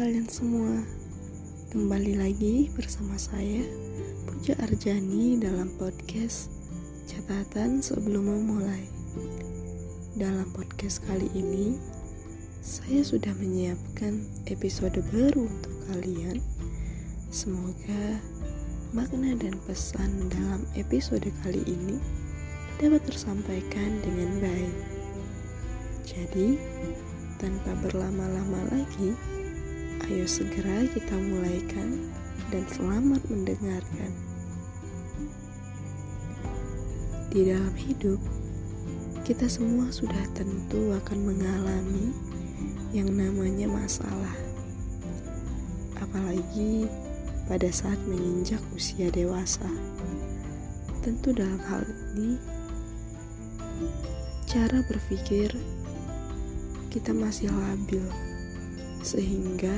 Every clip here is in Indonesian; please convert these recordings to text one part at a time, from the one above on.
kalian semua, kembali lagi bersama saya Puja Arjani dalam podcast Catatan Sebelum Memulai. Dalam podcast kali ini, saya sudah menyiapkan episode baru untuk kalian. Semoga makna dan pesan dalam episode kali ini dapat tersampaikan dengan baik. Jadi, tanpa berlama-lama lagi, ayo segera kita mulaikan dan selamat mendengarkan. Di dalam hidup, kita semua sudah tentu akan mengalami yang namanya masalah. Apalagi pada saat menginjak usia dewasa. Tentu dalam hal ini cara berpikir kita masih labil, sehingga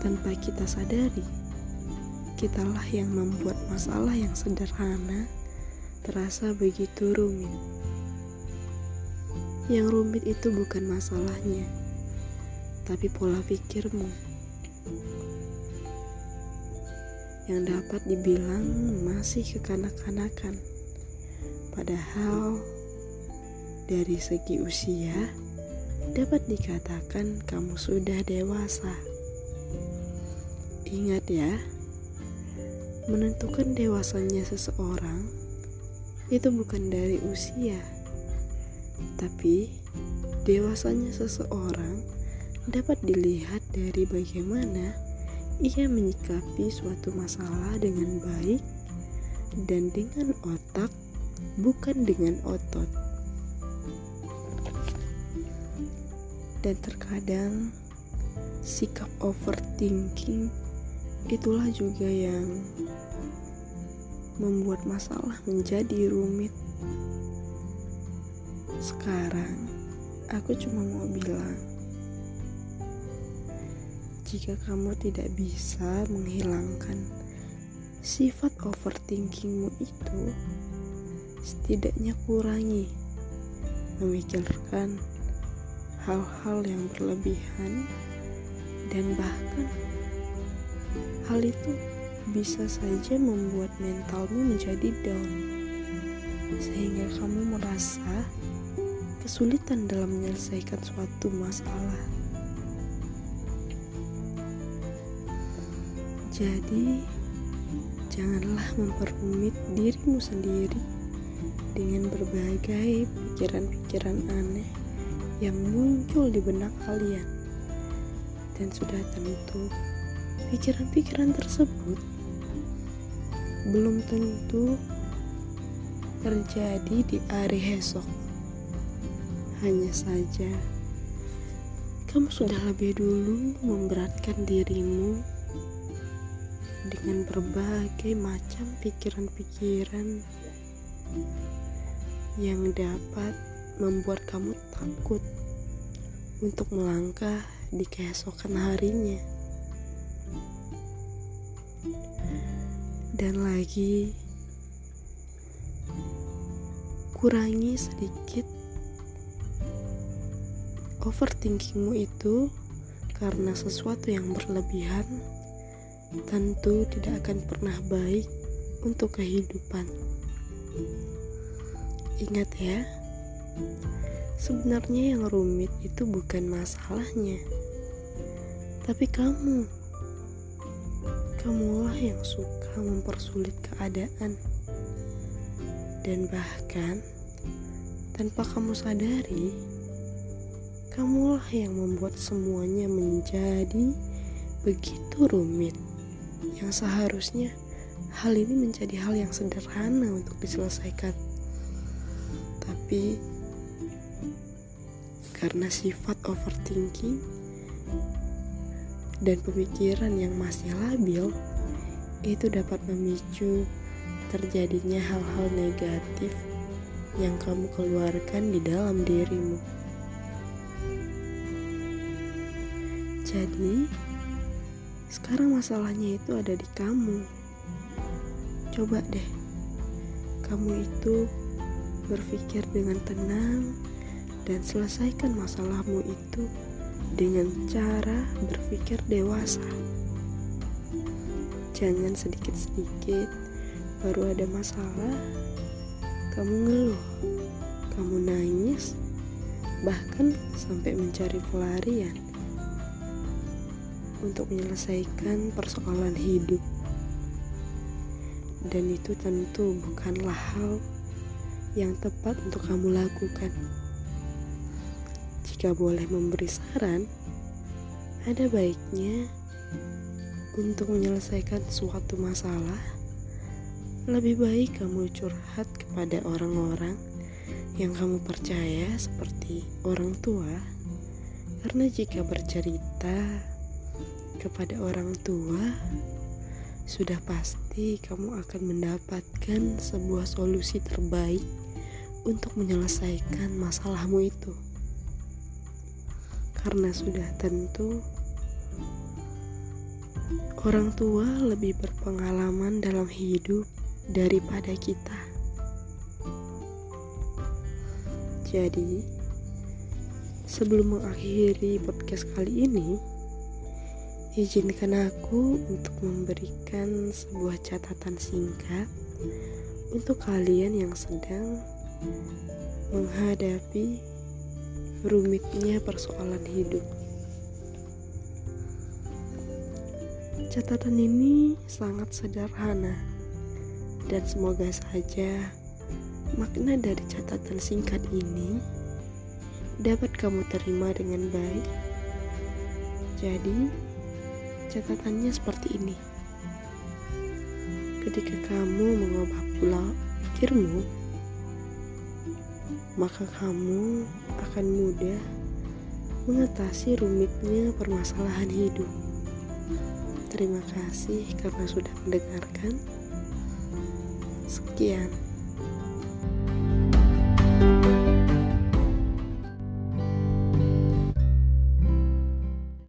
tanpa kita sadari, kitalah yang membuat masalah yang sederhana terasa begitu rumit. Yang rumit itu bukan masalahnya, tapi pola pikirmu yang dapat dibilang masih kekanak-kanakan. Padahal dari segi usia, dapat dikatakan kamu sudah dewasa. Ingat ya, menentukan dewasanya seseorang itu bukan dari usia, tapi dewasanya seseorang dapat dilihat dari bagaimana ia menyikapi suatu masalah dengan baik dan dengan otak, bukan dengan otot. Dan terkadang sikap overthinking itulah juga yang membuat masalah menjadi rumit. Sekarang aku cuma mau bilang, jika kamu tidak bisa menghilangkan sifat overthinkingmu itu, setidaknya kurangi memikirkan hal-hal yang berlebihan dan bahkan hal itu bisa saja membuat mentalmu menjadi down sehingga kamu merasa kesulitan dalam menyelesaikan suatu masalah. Jadi, janganlah memperumit dirimu sendiri dengan berbagai pikiran-pikiran aneh yang muncul di benak kalian. Dan sudah tentu, pikiran-pikiran tersebut belum tentu terjadi di hari esok. Hanya saja, kamu sudah lebih dulu memberatkan dirimu dengan berbagai macam pikiran-pikiran yang dapat membuat kamu takut untuk melangkah di keesokan harinya. Dan lagi, kurangi sedikit overthinkingmu itu karena sesuatu yang berlebihan tentu tidak akan pernah baik untuk kehidupan. Ingat ya, Sebenarnya yang rumit itu bukan masalahnya, tapi kamu. Kamulah yang suka mempersulit keadaan, dan bahkan tanpa kamu sadari, kamulah yang membuat semuanya menjadi begitu rumit. Yang seharusnya hal ini menjadi hal yang sederhana untuk diselesaikan, tapi karena sifat overthinking dan pemikiran yang masih labil itu dapat memicu terjadinya hal-hal negatif yang kamu keluarkan di dalam dirimu. Jadi, sekarang masalahnya itu ada di kamu. Coba deh, kamu itu berpikir dengan tenang dan selesaikan masalahmu itu dengan cara berpikir dewasa. Jangan sedikit-sedikit baru ada masalah, kamu ngeluh, kamu nangis, bahkan sampai mencari pelarian untuk menyelesaikan persoalan hidup. Dan itu tentu bukanlah hal yang tepat untuk kamu lakukan. Jika boleh memberi saran, ada baiknya untuk menyelesaikan suatu masalah, lebih baik kamu curhat kepada orang-orang yang kamu percaya seperti orang tua, karena jika bercerita kepada orang tua, sudah pasti kamu akan mendapatkan sebuah solusi terbaik untuk menyelesaikan masalahmu itu. Karena sudah tentu orang tua lebih berpengalaman dalam hidup daripada kita. Jadi, sebelum mengakhiri podcast kali ini, izinkan aku untuk memberikan sebuah catatan singkat untuk kalian yang sedang menghadapi rumitnya persoalan hidup. Catatan ini sangat sederhana, dan semoga saja makna dari catatan singkat ini dapat kamu terima dengan baik. Jadi, catatannya seperti ini: ketika kamu mengubah pola pikirmu, maka kamu akan mudah mengatasi rumitnya permasalahan hidup. Terima kasih karena sudah mendengarkan. Sekian. thank you